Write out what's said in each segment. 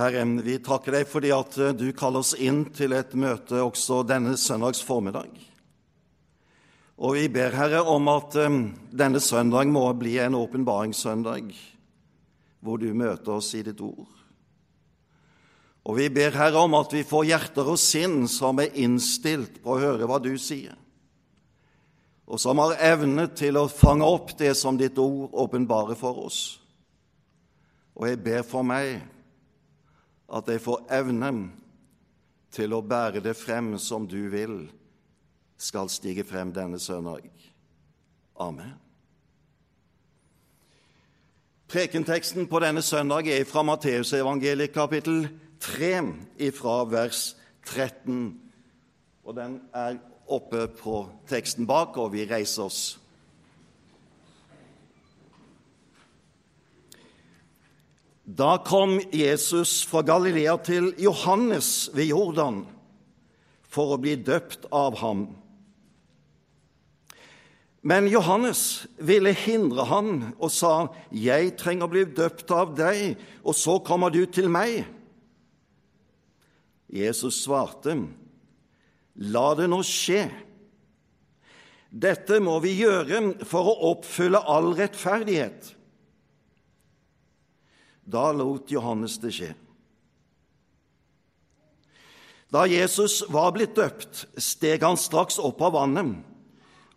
Herre, vi takker deg fordi at eh, du kaller oss inn til et møte også denne søndags formiddag. Og vi ber, Herre, om at eh, denne søndag må bli en åpenbaringssøndag, hvor du møter oss i ditt ord. Og vi ber, Herre, om at vi får hjerter og sinn som er innstilt på å høre hva du sier, og som har evne til å fange opp det som ditt ord åpenbarer for oss. Og jeg ber for meg at jeg får evnen til å bære det frem som du vil skal stige frem denne søndag. Amen. Prekenteksten på denne søndag er fra Matteusevangeliet kapittel 3, fra vers 13. Og den er oppe på teksten bak, og vi reiser oss. Da kom Jesus fra Galilea til Johannes ved Jordan for å bli døpt av ham. Men Johannes ville hindre han og sa, 'Jeg trenger å bli døpt av deg, og så kommer du til meg.' Jesus svarte, 'La det nå skje.' Dette må vi gjøre for å oppfylle all rettferdighet. Da lot Johannes det skje. Da Jesus var blitt døpt, steg han straks opp av vannet,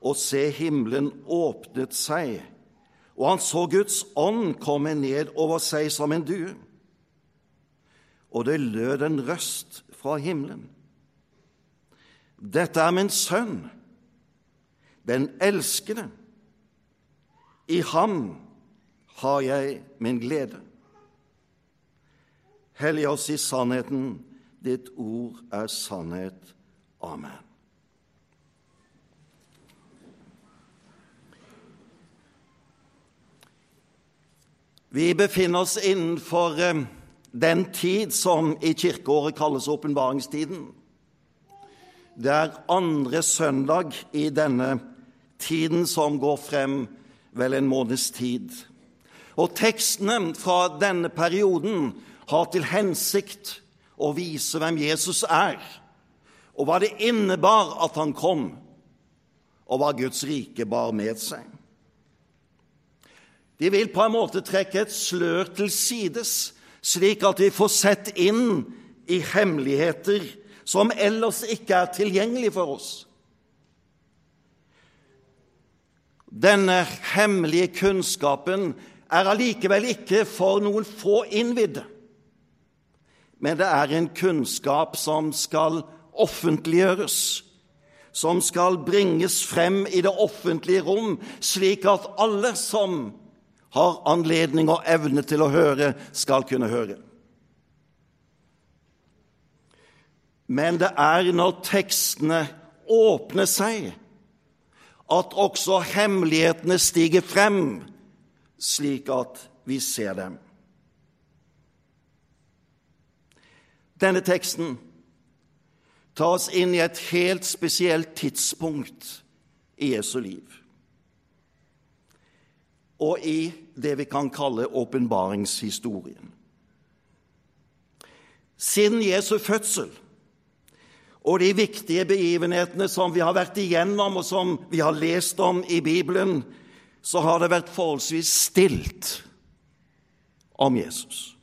og se, himmelen åpnet seg, og han så Guds ånd komme ned over seg som en due. Og det lød en røst fra himmelen. Dette er min sønn, den elskede. I ham har jeg min glede. Hellig oss i sannheten. Ditt ord er sannhet. Amen. Vi befinner oss innenfor eh, den tid som i kirkeåret kalles åpenbaringstiden. Det er andre søndag i denne tiden som går frem vel en måneds tid. Og tekstene fra denne perioden har til hensikt å vise hvem Jesus er, og hva det innebar at han kom, og hva Guds rike bar med seg. De vil på en måte trekke et slør til sides, slik at vi får sett inn i hemmeligheter som ellers ikke er tilgjengelig for oss. Denne hemmelige kunnskapen er allikevel ikke for noen få innvidde men det er en kunnskap som skal offentliggjøres, som skal bringes frem i det offentlige rom, slik at alle som har anledning og evne til å høre, skal kunne høre. Men det er når tekstene åpner seg, at også hemmelighetene stiger frem, slik at vi ser dem. Denne teksten tar oss inn i et helt spesielt tidspunkt i Jesu liv. Og i det vi kan kalle åpenbaringshistorien. Siden Jesu fødsel og de viktige begivenhetene som vi har vært igjennom, og som vi har lest om i Bibelen, så har det vært forholdsvis stilt om Jesus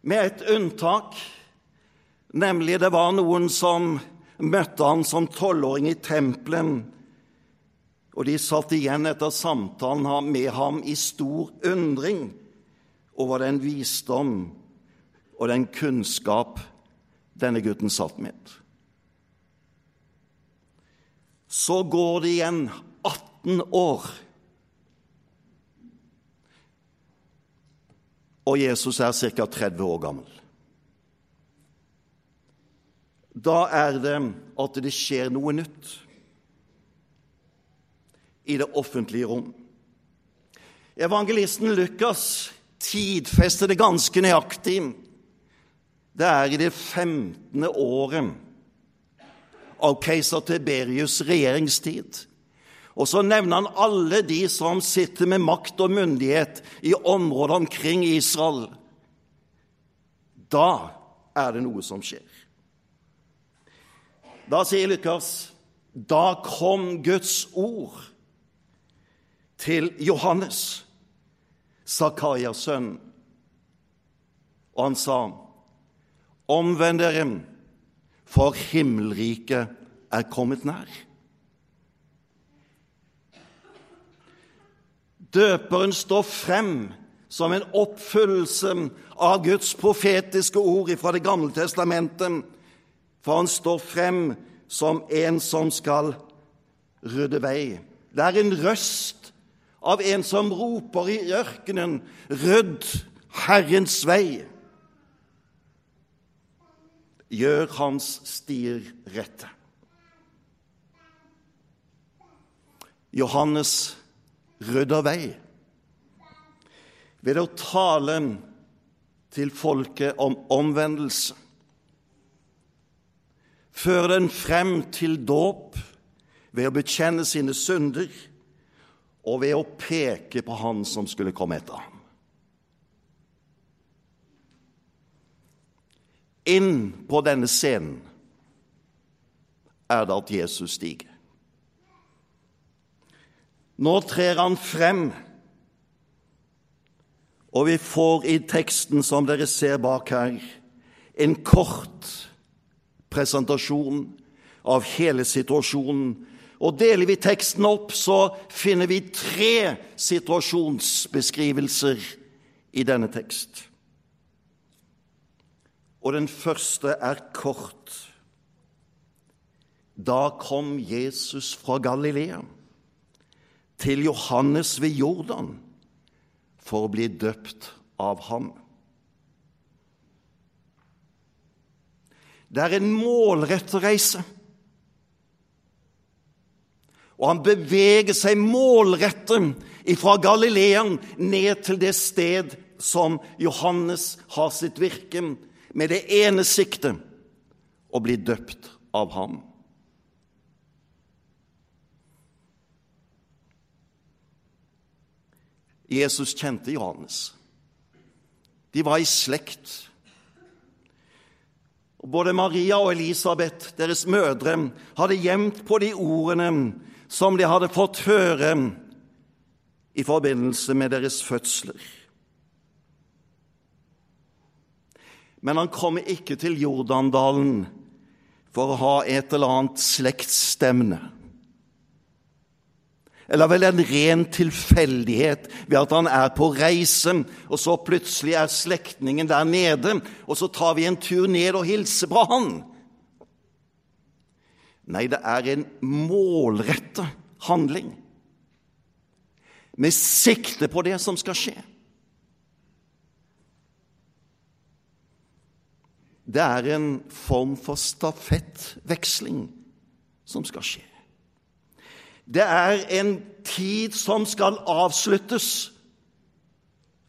med et unntak, nemlig det var noen som møtte han som tolvåring i tempelen, og de satt igjen etter samtalen med ham i stor undring over den visdom og den kunnskap denne gutten satt med. Så går det igjen 18 år. Og Jesus er ca. 30 år gammel. Da er det at det skjer noe nytt i det offentlige rom. Evangelisten Lukas tidfester det ganske nøyaktig. Det er i det 15. året av keiser Tiberius' regjeringstid. Og så nevner han alle de som sitter med makt og myndighet i området omkring Israel. Da er det noe som skjer. Da sier Lukas da kom Guds ord til Johannes, Zakarias sønn, og han sa:" Omvend dere, for himmelriket er kommet nær. Døperen står frem som en oppfyllelse av Guds profetiske ord fra Det gamle testamentet, for han står frem som en som skal rydde vei. Det er en røst av en som roper i ørkenen, 'Rydd Herrens vei'. Gjør hans stier rette. Johannes rydder vei ved å tale til folket om omvendelse. Føre den frem til dåp ved å bekjenne sine synder og ved å peke på Han som skulle komme etter ham. Inn på denne scenen er det at Jesus stiger. Nå trer han frem, og vi får i teksten som dere ser bak her, en kort presentasjon av hele situasjonen. Og Deler vi teksten opp, så finner vi tre situasjonsbeskrivelser i denne tekst. Og den første er kort. Da kom Jesus fra Galilea til Johannes ved Jordan for å bli døpt av ham. Det er en målrettet reise. Og han beveger seg målrettet fra Galilean ned til det sted som Johannes har sitt virke, med det ene siktet å bli døpt av ham. Jesus kjente Johannes. De var i slekt. Både Maria og Elisabeth, deres mødre, hadde gjemt på de ordene som de hadde fått høre i forbindelse med deres fødsler. Men han kommer ikke til Jordandalen for å ha et eller annet slektsstevne eller vel en ren tilfeldighet ved at han er på reise, og så plutselig er slektningen der nede, og så tar vi en tur ned og hilser på han. Nei, det er en målrettet handling med sikte på det som skal skje. Det er en form for stafettveksling som skal skje. Det er en tid som skal avsluttes,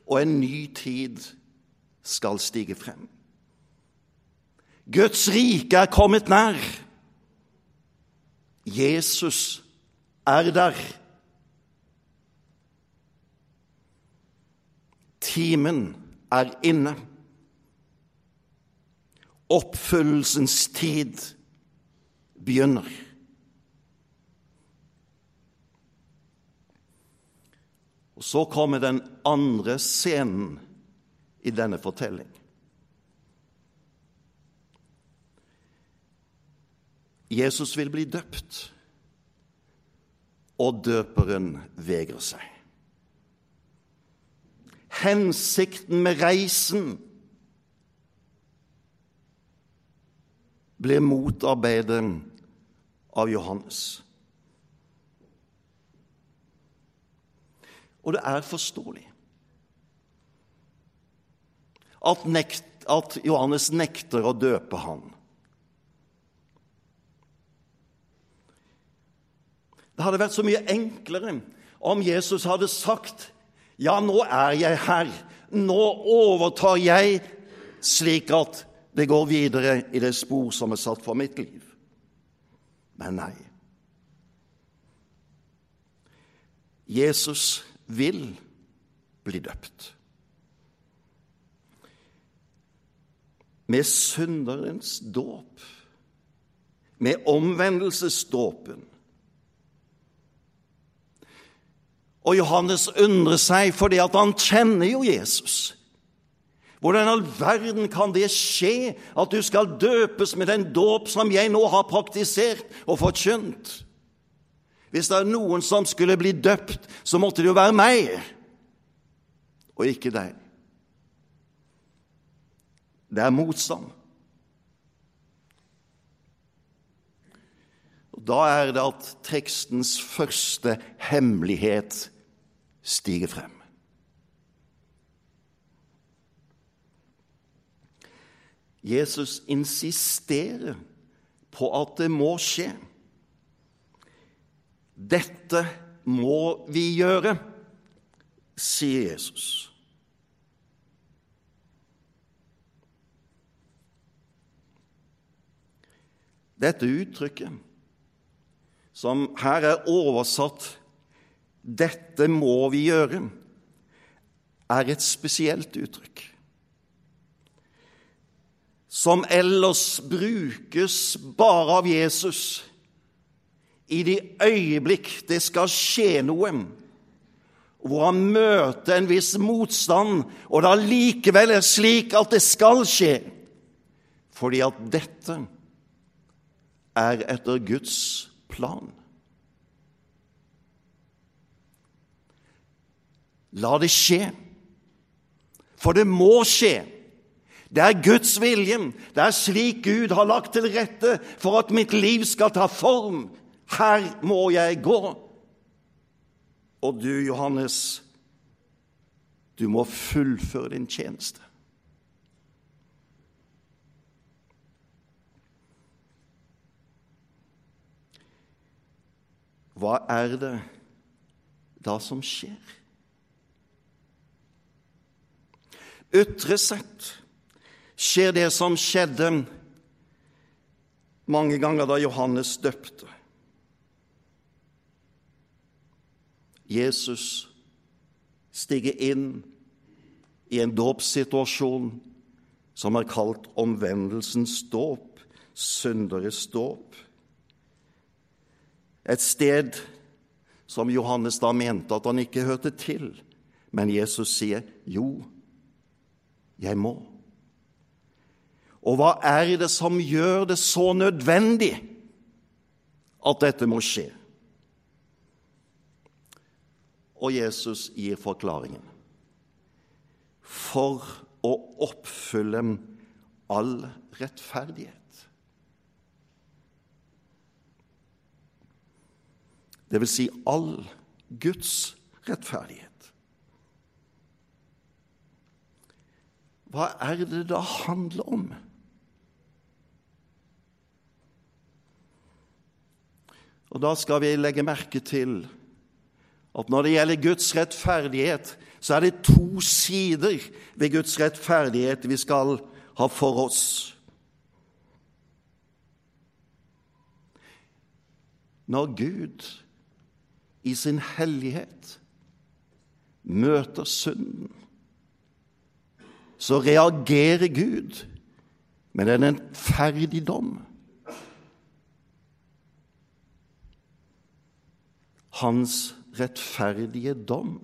og en ny tid skal stige frem. Guds rike er kommet nær. Jesus er der. Timen er inne. Oppfyllelsens tid begynner. Og Så kommer den andre scenen i denne fortelling. Jesus vil bli døpt, og døperen vegrer seg. Hensikten med reisen ble motarbeidet av Johannes. Og det er forståelig at, nekt, at Johannes nekter å døpe han. Det hadde vært så mye enklere om Jesus hadde sagt ja, nå er jeg her, nå overtar jeg, slik at det går videre i det spor som er satt for mitt liv. Men nei. Jesus vil bli døpt. med synderens dåp, med omvendelsesdåpen. Og Johannes undrer seg fordi at han kjenner jo Jesus. Hvordan i all verden kan det skje at du skal døpes med den dåp som jeg nå har praktisert og forkynt? Hvis det er noen som skulle bli døpt, så måtte det jo være meg, og ikke deg. Det er motstand. Og Da er det at tekstens første hemmelighet stiger frem. Jesus insisterer på at det må skje. Dette må vi gjøre, sier Jesus. Dette uttrykket, som her er oversatt 'dette må vi gjøre', er et spesielt uttrykk. Som ellers brukes bare av Jesus i de øyeblikk det skal skje noe, hvor han møter en viss motstand, og det allikevel er slik at det skal skje, fordi at dette er etter Guds plan. La det skje, for det må skje. Det er Guds vilje. Det er slik Gud har lagt til rette for at mitt liv skal ta form. Her må jeg gå. Og du, Johannes, du må fullføre din tjeneste. Hva er det da som skjer? Ytre sett skjer det som skjedde mange ganger da Johannes døpte. Jesus stiger inn i en dåpssituasjon som er kalt omvendelsens dåp, synderes dåp. Et sted som Johannes da mente at han ikke hørte til, men Jesus sier jo, jeg må. Og hva er det som gjør det så nødvendig at dette må skje? Og Jesus gir forklaringen. For å oppfylle all rettferdighet. Det vil si all Guds rettferdighet. Hva er det da handler om? Og Da skal vi legge merke til at når det gjelder Guds rettferdighet, så er det to sider ved Guds rettferdighet vi skal ha for oss. Når Gud i sin hellighet møter synden, så reagerer Gud med en rettferdig dom. Hans rettferdige dom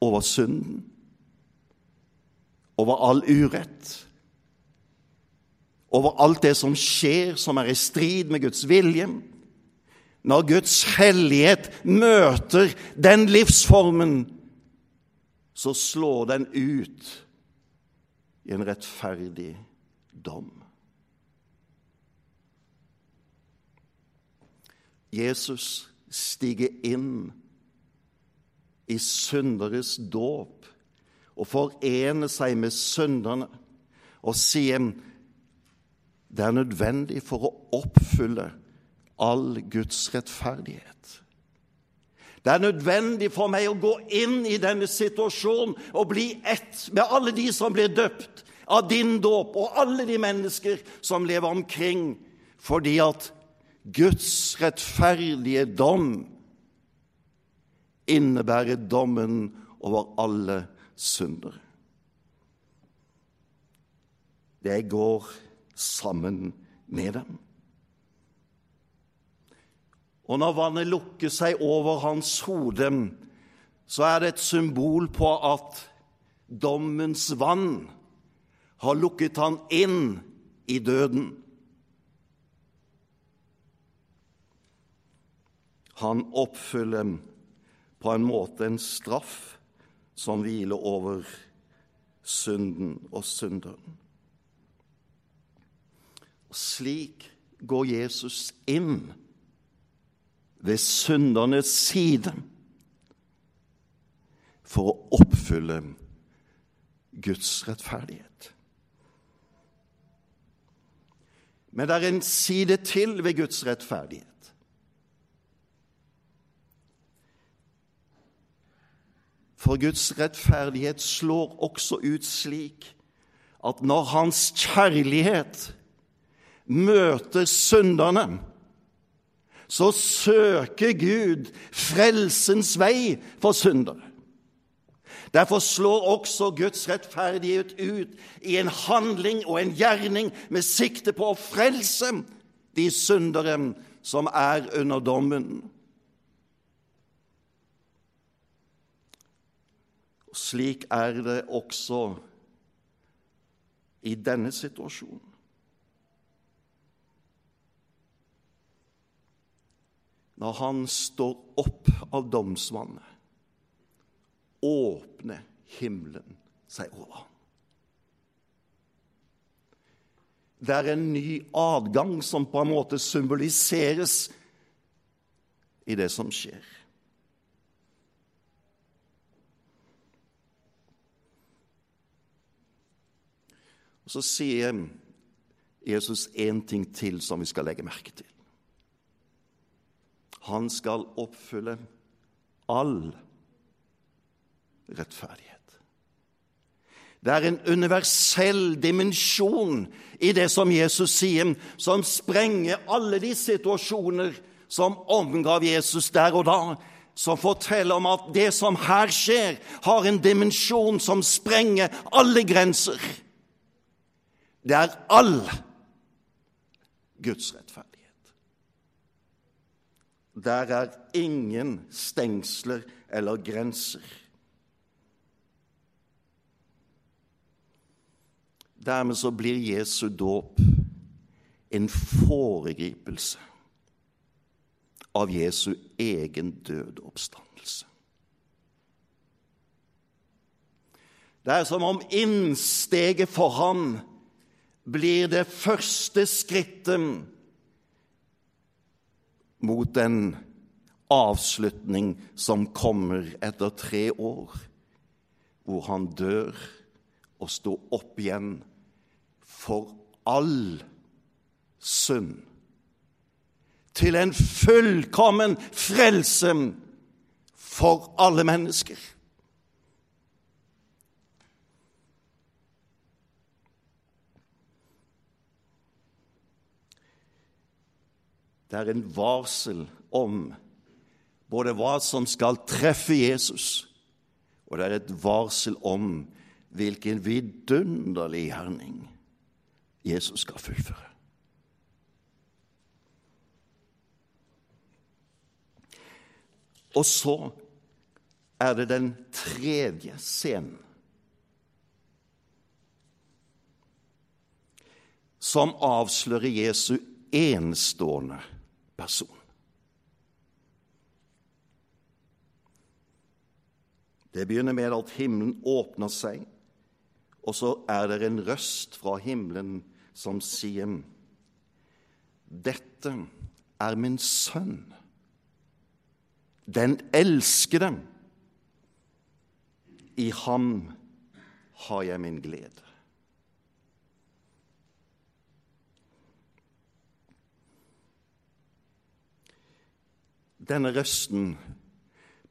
over synden, over all urett, over alt det som skjer som er i strid med Guds vilje. Når Guds hellighet møter den livsformen så slår den ut i en rettferdig dom. Jesus stiger inn i synderes dåp og forene seg med synderne og sier det er nødvendig for å oppfylle all Guds rettferdighet. Det er nødvendig for meg å gå inn i denne situasjonen og bli ett med alle de som blir døpt av din dåp, og alle de mennesker som lever omkring, fordi at Guds rettferdige dom innebærer dommen over alle syndere. det går sammen med dem. Og når vannet lukker seg over hans hode, så er det et symbol på at dommens vann har lukket han inn i døden. Han oppfyller på en måte en straff som hviler over synden og synderen. Slik går Jesus inn ved syndernes side for å oppfylle Guds rettferdighet. Men det er en side til ved Guds rettferdighet. For Guds rettferdighet slår også ut slik at når Hans kjærlighet møter synderne, så søker Gud frelsens vei for syndere. Derfor slår også Guds rettferdighet ut i en handling og en gjerning med sikte på å frelse de syndere som er under dommen. Slik er det også i denne situasjonen. Når han står opp av domsvannet, åpner himmelen seg over ham. Det er en ny adgang som på en måte symboliseres i det som skjer. Så sier Jesus én ting til som vi skal legge merke til. Han skal oppfylle all rettferdighet. Det er en universell dimensjon i det som Jesus sier, som sprenger alle de situasjoner som omgav Jesus der og da, som forteller om at det som her skjer, har en dimensjon som sprenger alle grenser. Det er all Guds rettferdighet. Der er ingen stengsler eller grenser. Dermed så blir Jesu dåp en foregripelse av Jesu egen døde oppstandelse. Det er som om innsteget for ham blir det første skrittet mot en avslutning som kommer etter tre år, hvor han dør og står opp igjen for all synd. Til en fullkommen frelse for alle mennesker. Det er en varsel om både hva som skal treffe Jesus, og det er et varsel om hvilken vidunderlig gjerning Jesus skal fullføre. Og så er det den tredje scenen. Som avslører Jesu enestående person. Det begynner med at himmelen åpner seg, og så er det en røst fra himmelen som sier Dette er min sønn, den elskede. I ham har jeg min glede. Denne røsten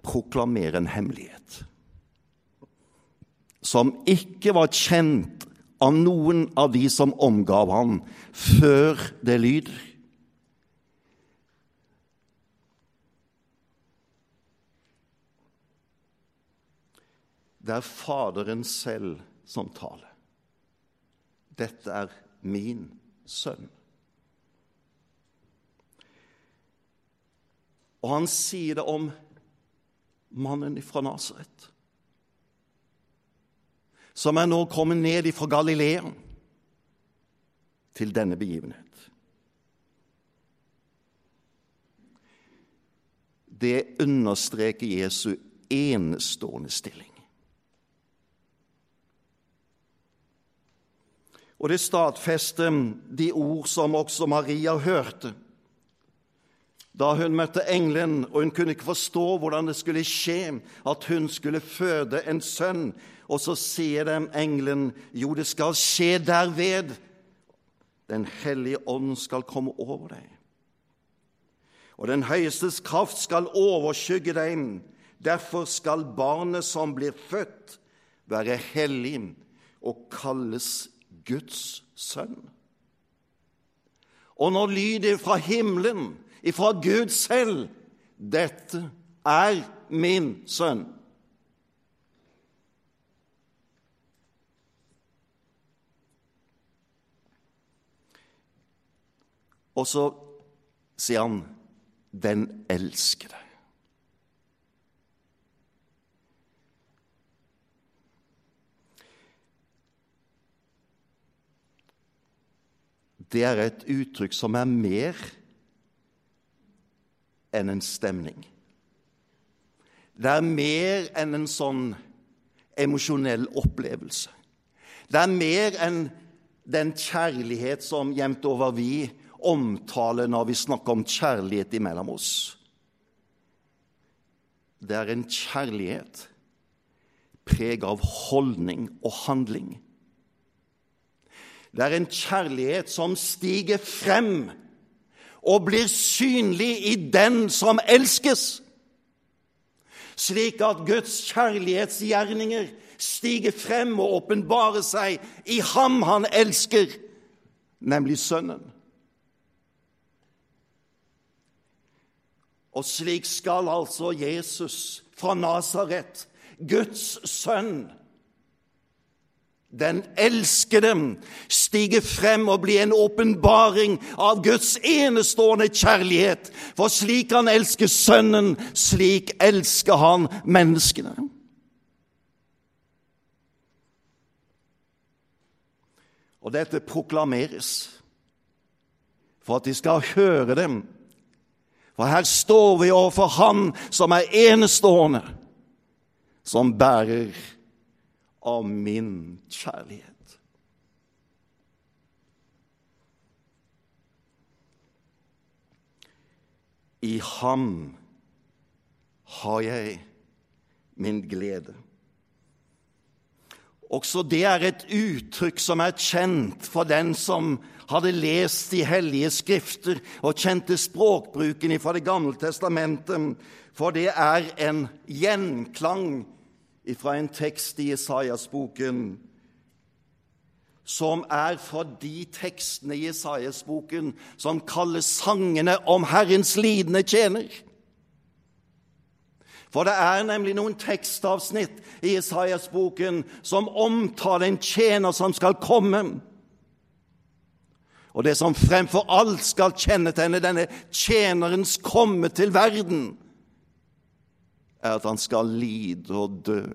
proklamerer en hemmelighet som ikke var kjent av noen av de som omgav ham, før det lyder. Det er Faderen selv som taler. Dette er min sønn. Og han sier det om mannen fra Nasaret, som er nå kommet ned fra Galilea til denne begivenhet. Det understreker Jesu enestående stilling. Og det stadfester de ord som også Maria hørte da hun møtte engelen, og hun kunne ikke forstå hvordan det skulle skje at hun skulle føde en sønn. Og så sier dem engelen, jo, det skal skje derved. Den hellige ånd skal komme over deg. Og den høyestes kraft skal overskygge deg. Derfor skal barnet som blir født, være hellig og kalles Guds sønn. Og når lyder fra himmelen, ifra Gud selv, dette er min sønn. Og så sier han 'den elskede'. det er et uttrykk som er mer enn en stemning. Det er mer enn en sånn emosjonell opplevelse. Det er mer enn den kjærlighet som jevnt over vi omtaler når vi snakker om kjærlighet imellom oss. Det er en kjærlighet preget av holdning og handling. Det er en kjærlighet som stiger frem og blir synlig i den som elskes, slik at Guds kjærlighetsgjerninger stiger frem og åpenbarer seg i ham han elsker, nemlig Sønnen. Og slik skal altså Jesus fra Nasaret, Guds sønn, den elskede, stiger frem og blir en åpenbaring av Guds enestående kjærlighet. For slik han elsker Sønnen, slik elsker han menneskene. Og dette proklameres for at de skal høre dem. For her står vi overfor Han som er enestående, som bærer av min kjærlighet. I ham har jeg min glede. Også det er et uttrykk som er kjent for den som hadde lest de hellige skrifter og kjente språkbruken fra Det gamle testamentet, for det er en gjenklang fra en tekst i Jesajas-boken som er fra de tekstene i Jesajas-boken som kalles sangene om Herrens lidende tjener. For det er nemlig noen tekstavsnitt i Jesajas-boken som omtaler en tjener som skal komme. Og det som fremfor alt skal kjennetegne denne tjenerens komme til verden, er at han skal lide og dø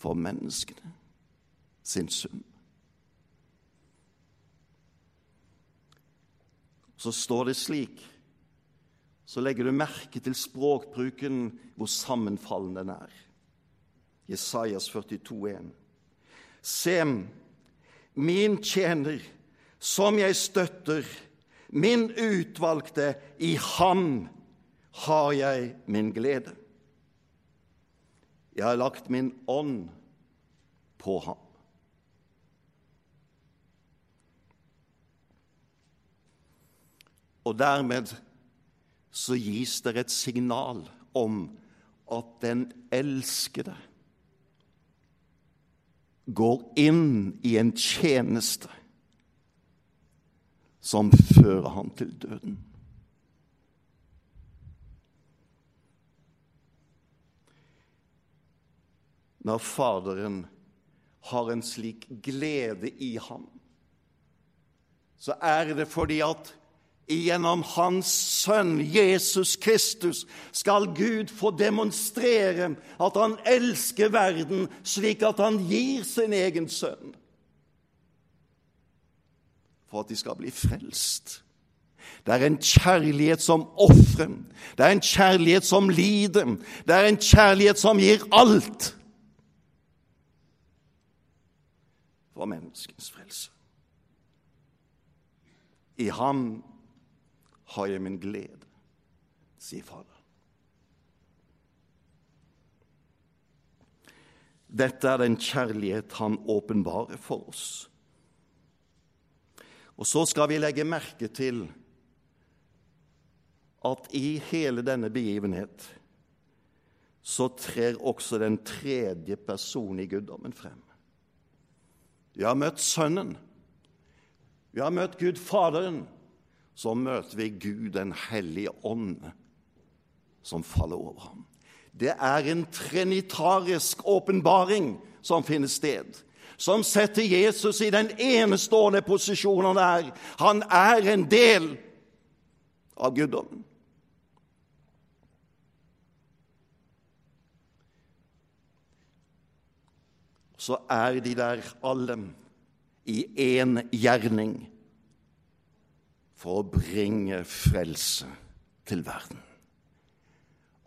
for menneskene sin synd. Så står det slik Så legger du merke til språkbruken, hvor sammenfallende den er. Jesajas 42, 42,1. Se, min tjener, som jeg støtter, min utvalgte, i ham har jeg min glede. Jeg har lagt min ånd på ham. Og dermed så gis det et signal om at den elskede går inn i en tjeneste som fører ham til døden. Når Faderen har en slik glede i ham, så er det fordi at gjennom Hans Sønn Jesus Kristus skal Gud få demonstrere at han elsker verden slik at han gir sin egen sønn for at de skal bli frelst. Det er en kjærlighet som ofrer. Det er en kjærlighet som lider. Det er en kjærlighet som gir alt for menneskens frelse. I ham har jeg min glede, sier Fader. Dette er den kjærlighet han åpenbarer for oss. Og så skal vi legge merke til at i hele denne begivenhet så trer også den tredje personen i guddommen frem. Vi har møtt Sønnen. Vi har møtt Gud Faderen. Så møter vi Gud den hellige ånd som faller over ham. Det er en trinitarisk åpenbaring som finner sted som setter Jesus i den enestående posisjonen han er. Han er en del av guddommen. Så er de der alle i én gjerning for å bringe frelse til verden.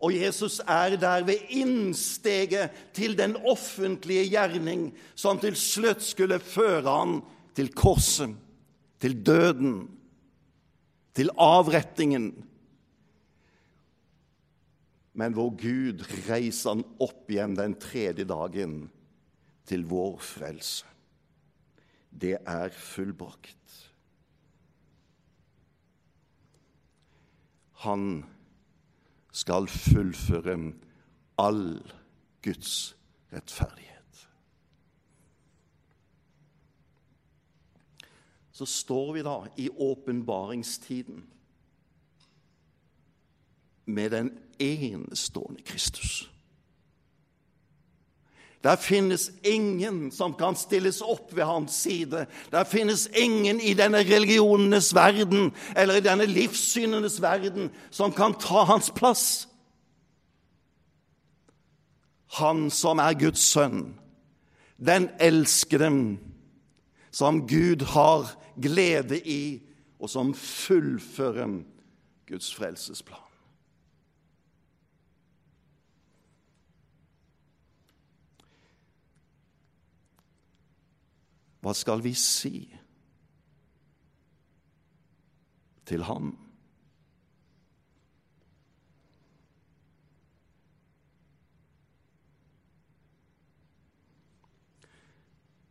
Og Jesus er der ved innsteget til den offentlige gjerning som til slutt skulle føre han til korset, til døden, til avrettingen. Men hvor Gud reiser han opp igjen den tredje dagen til vår frelse. Det er fullbrakt. Han skal fullføre all Guds rettferdighet. Så står vi da i åpenbaringstiden med den enestående Kristus. Der finnes ingen som kan stilles opp ved hans side. Der finnes ingen i denne religionenes verden eller i denne livssynenes verden som kan ta hans plass. Han som er Guds sønn, den elskede, som Gud har glede i, og som fullfører Guds frelsesplan. Hva skal vi si til ham?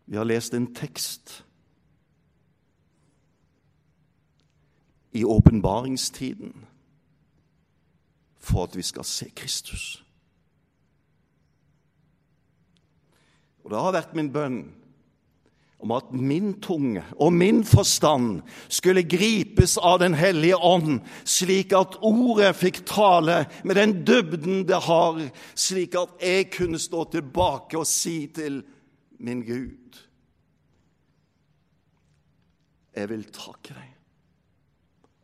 Vi har lest en tekst i åpenbaringstiden for at vi skal se Kristus. Og det har vært min bønn om at min tunge og min forstand skulle gripes av Den hellige ånd, slik at ordet fikk tale med den dybden det har, slik at jeg kunne stå tilbake og si til min Gud Jeg vil takke deg.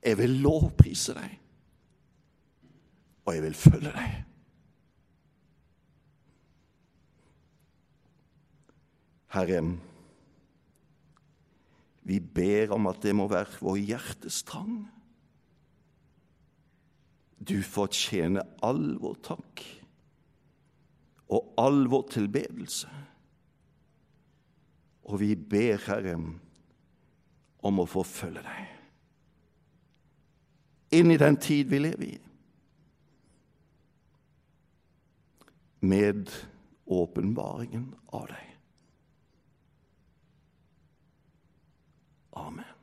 Jeg vil lovprise deg. Og jeg vil følge deg. Herre, vi ber om at det må være vår hjertestrang. Du fortjener all vår takk og all vår tilbedelse. Og vi ber, Herre, om å få følge deg inn i den tid vi lever i, med åpenbaringen av deg. Amen.